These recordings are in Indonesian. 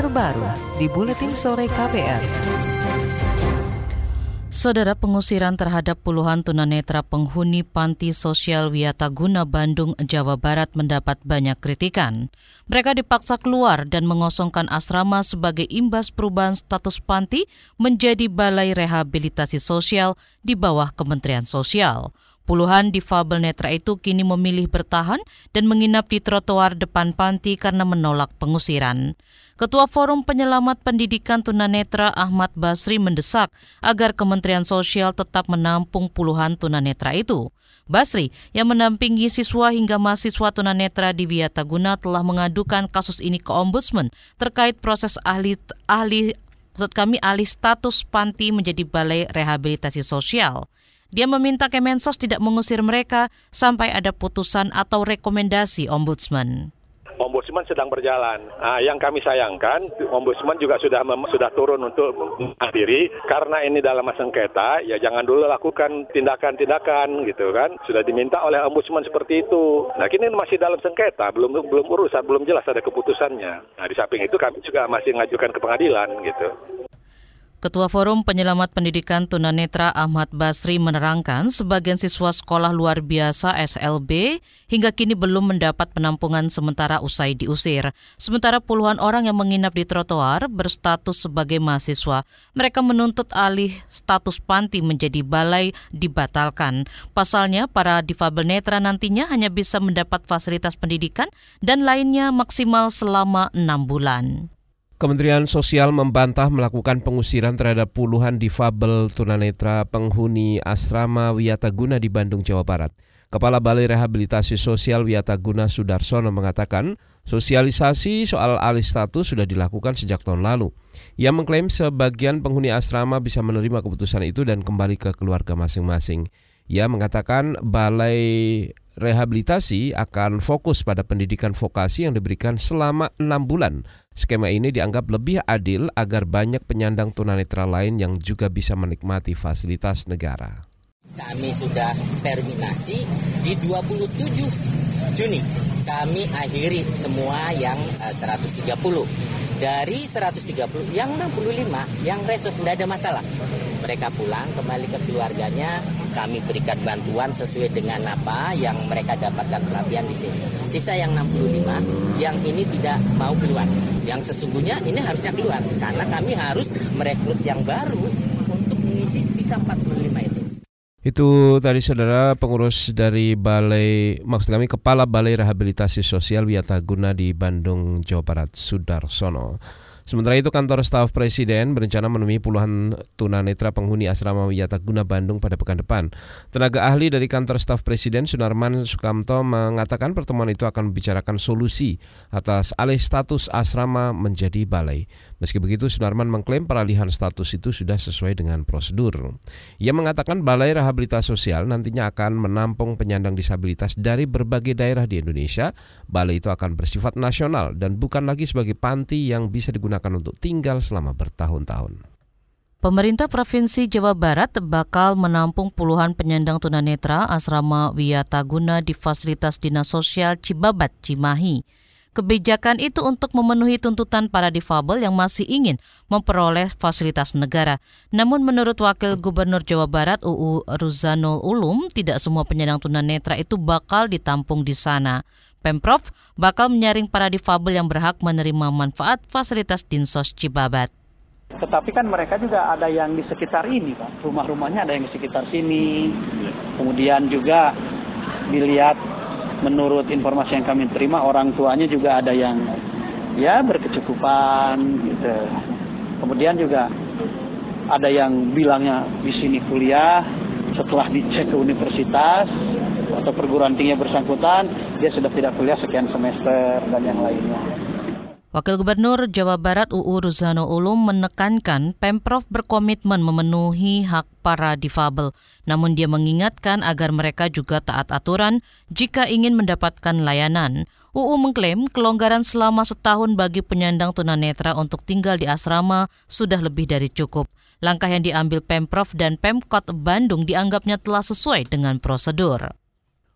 terbaru di Buletin Sore KPR. Saudara pengusiran terhadap puluhan tunanetra penghuni panti sosial Wiataguna Bandung, Jawa Barat mendapat banyak kritikan. Mereka dipaksa keluar dan mengosongkan asrama sebagai imbas perubahan status panti menjadi balai rehabilitasi sosial di bawah Kementerian Sosial. Puluhan difabel netra itu kini memilih bertahan dan menginap di trotoar depan panti karena menolak pengusiran. Ketua Forum Penyelamat Pendidikan Tunanetra Ahmad Basri mendesak agar Kementerian Sosial tetap menampung puluhan tunanetra itu. Basri yang menampingi siswa hingga mahasiswa tunanetra di Wiataguna telah mengadukan kasus ini ke Ombudsman terkait proses ahli ahli maksud kami alih status panti menjadi balai rehabilitasi sosial. Dia meminta Kemensos tidak mengusir mereka sampai ada putusan atau rekomendasi ombudsman. Ombudsman sedang berjalan. Nah, yang kami sayangkan, Ombudsman juga sudah sudah turun untuk menghadiri karena ini dalam sengketa, ya jangan dulu lakukan tindakan-tindakan gitu kan. Sudah diminta oleh Ombudsman seperti itu. Nah, kini masih dalam sengketa, belum belum urusan, belum jelas ada keputusannya. Nah, di samping itu kami juga masih mengajukan ke pengadilan gitu. Ketua Forum Penyelamat Pendidikan Tunanetra Ahmad Basri menerangkan sebagian siswa sekolah luar biasa SLB hingga kini belum mendapat penampungan sementara usai diusir. Sementara puluhan orang yang menginap di trotoar berstatus sebagai mahasiswa. Mereka menuntut alih status panti menjadi balai dibatalkan. Pasalnya, para difabel netra nantinya hanya bisa mendapat fasilitas pendidikan dan lainnya maksimal selama enam bulan. Kementerian Sosial membantah melakukan pengusiran terhadap puluhan difabel tunanetra penghuni asrama Wiyataguna di Bandung, Jawa Barat. Kepala Balai Rehabilitasi Sosial Wiyataguna Sudarsono mengatakan sosialisasi soal alih status sudah dilakukan sejak tahun lalu. Ia mengklaim sebagian penghuni asrama bisa menerima keputusan itu dan kembali ke keluarga masing-masing. Ia mengatakan Balai rehabilitasi akan fokus pada pendidikan vokasi yang diberikan selama enam bulan. Skema ini dianggap lebih adil agar banyak penyandang tunanetra lain yang juga bisa menikmati fasilitas negara. Kami sudah terminasi di 27 Juni. Kami akhiri semua yang 130. Eh, Dari 130, yang 65, yang resos tidak ada masalah mereka pulang kembali ke keluarganya kami berikan bantuan sesuai dengan apa yang mereka dapatkan pelatihan di sini. Sisa yang 65 yang ini tidak mau keluar. Yang sesungguhnya ini harusnya keluar karena kami harus merekrut yang baru untuk mengisi sisa 45 itu. Itu tadi saudara pengurus dari Balai, maksud kami Kepala Balai Rehabilitasi Sosial Wiataguna di Bandung, Jawa Barat, Sudarsono. Sementara itu kantor staf presiden berencana menemui puluhan tunanetra penghuni asrama Wiyata Guna Bandung pada pekan depan. Tenaga ahli dari kantor staf presiden Sunarman Sukamto mengatakan pertemuan itu akan membicarakan solusi atas alih status asrama menjadi balai. Meski begitu, Sunarman mengklaim peralihan status itu sudah sesuai dengan prosedur. Ia mengatakan Balai Rehabilitasi Sosial nantinya akan menampung penyandang disabilitas dari berbagai daerah di Indonesia. Balai itu akan bersifat nasional dan bukan lagi sebagai panti yang bisa digunakan untuk tinggal selama bertahun-tahun. Pemerintah Provinsi Jawa Barat bakal menampung puluhan penyandang tunanetra asrama Wiyataguna di fasilitas Dinas Sosial Cibabat, Cimahi. Kebijakan itu untuk memenuhi tuntutan para difabel yang masih ingin memperoleh fasilitas negara. Namun menurut Wakil Gubernur Jawa Barat UU Ruzanul Ulum, tidak semua penyandang tunanetra itu bakal ditampung di sana. Pemprov bakal menyaring para difabel yang berhak menerima manfaat fasilitas Dinsos Cibabat. Tetapi kan mereka juga ada yang di sekitar ini, Pak. Rumah-rumahnya ada yang di sekitar sini. Kemudian juga dilihat menurut informasi yang kami terima orang tuanya juga ada yang ya berkecukupan gitu. Kemudian juga ada yang bilangnya di sini kuliah setelah dicek ke universitas atau perguruan tinggi bersangkutan dia sudah tidak kuliah sekian semester dan yang lainnya. Wakil Gubernur Jawa Barat UU Ruzano Ulum menekankan Pemprov berkomitmen memenuhi hak para difabel. Namun dia mengingatkan agar mereka juga taat aturan jika ingin mendapatkan layanan. UU mengklaim kelonggaran selama setahun bagi penyandang tunanetra untuk tinggal di asrama sudah lebih dari cukup. Langkah yang diambil Pemprov dan Pemkot Bandung dianggapnya telah sesuai dengan prosedur.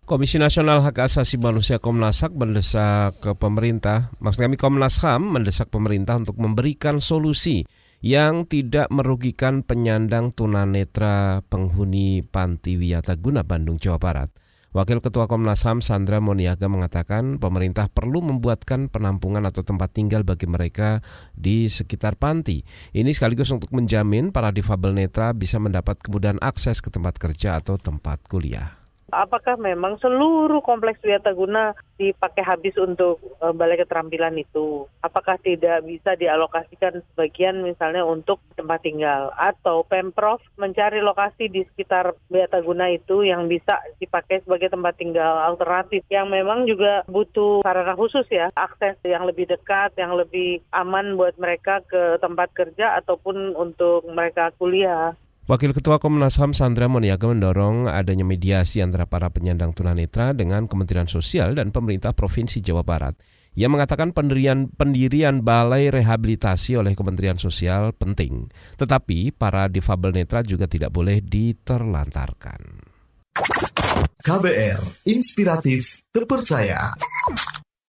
Komisi Nasional Hak Asasi Manusia Komnas HAM mendesak ke pemerintah, maksud kami Komnas HAM mendesak pemerintah untuk memberikan solusi yang tidak merugikan penyandang tunanetra penghuni Panti Wiyata Guna Bandung, Jawa Barat. Wakil Ketua Komnas HAM Sandra Moniaga mengatakan pemerintah perlu membuatkan penampungan atau tempat tinggal bagi mereka di sekitar panti. Ini sekaligus untuk menjamin para difabel netra bisa mendapat kemudahan akses ke tempat kerja atau tempat kuliah apakah memang seluruh kompleks Wiataguna dipakai habis untuk uh, balai keterampilan itu? Apakah tidak bisa dialokasikan sebagian misalnya untuk tempat tinggal atau Pemprov mencari lokasi di sekitar Wiataguna itu yang bisa dipakai sebagai tempat tinggal alternatif yang memang juga butuh sarana khusus ya, akses yang lebih dekat, yang lebih aman buat mereka ke tempat kerja ataupun untuk mereka kuliah. Wakil Ketua Komnas HAM Sandra Moniaga mendorong adanya mediasi antara para penyandang tunanetra dengan Kementerian Sosial dan pemerintah Provinsi Jawa Barat. Ia mengatakan pendirian, pendirian balai rehabilitasi oleh Kementerian Sosial penting, tetapi para difabel netra juga tidak boleh diterlantarkan. KBR, inspiratif, terpercaya.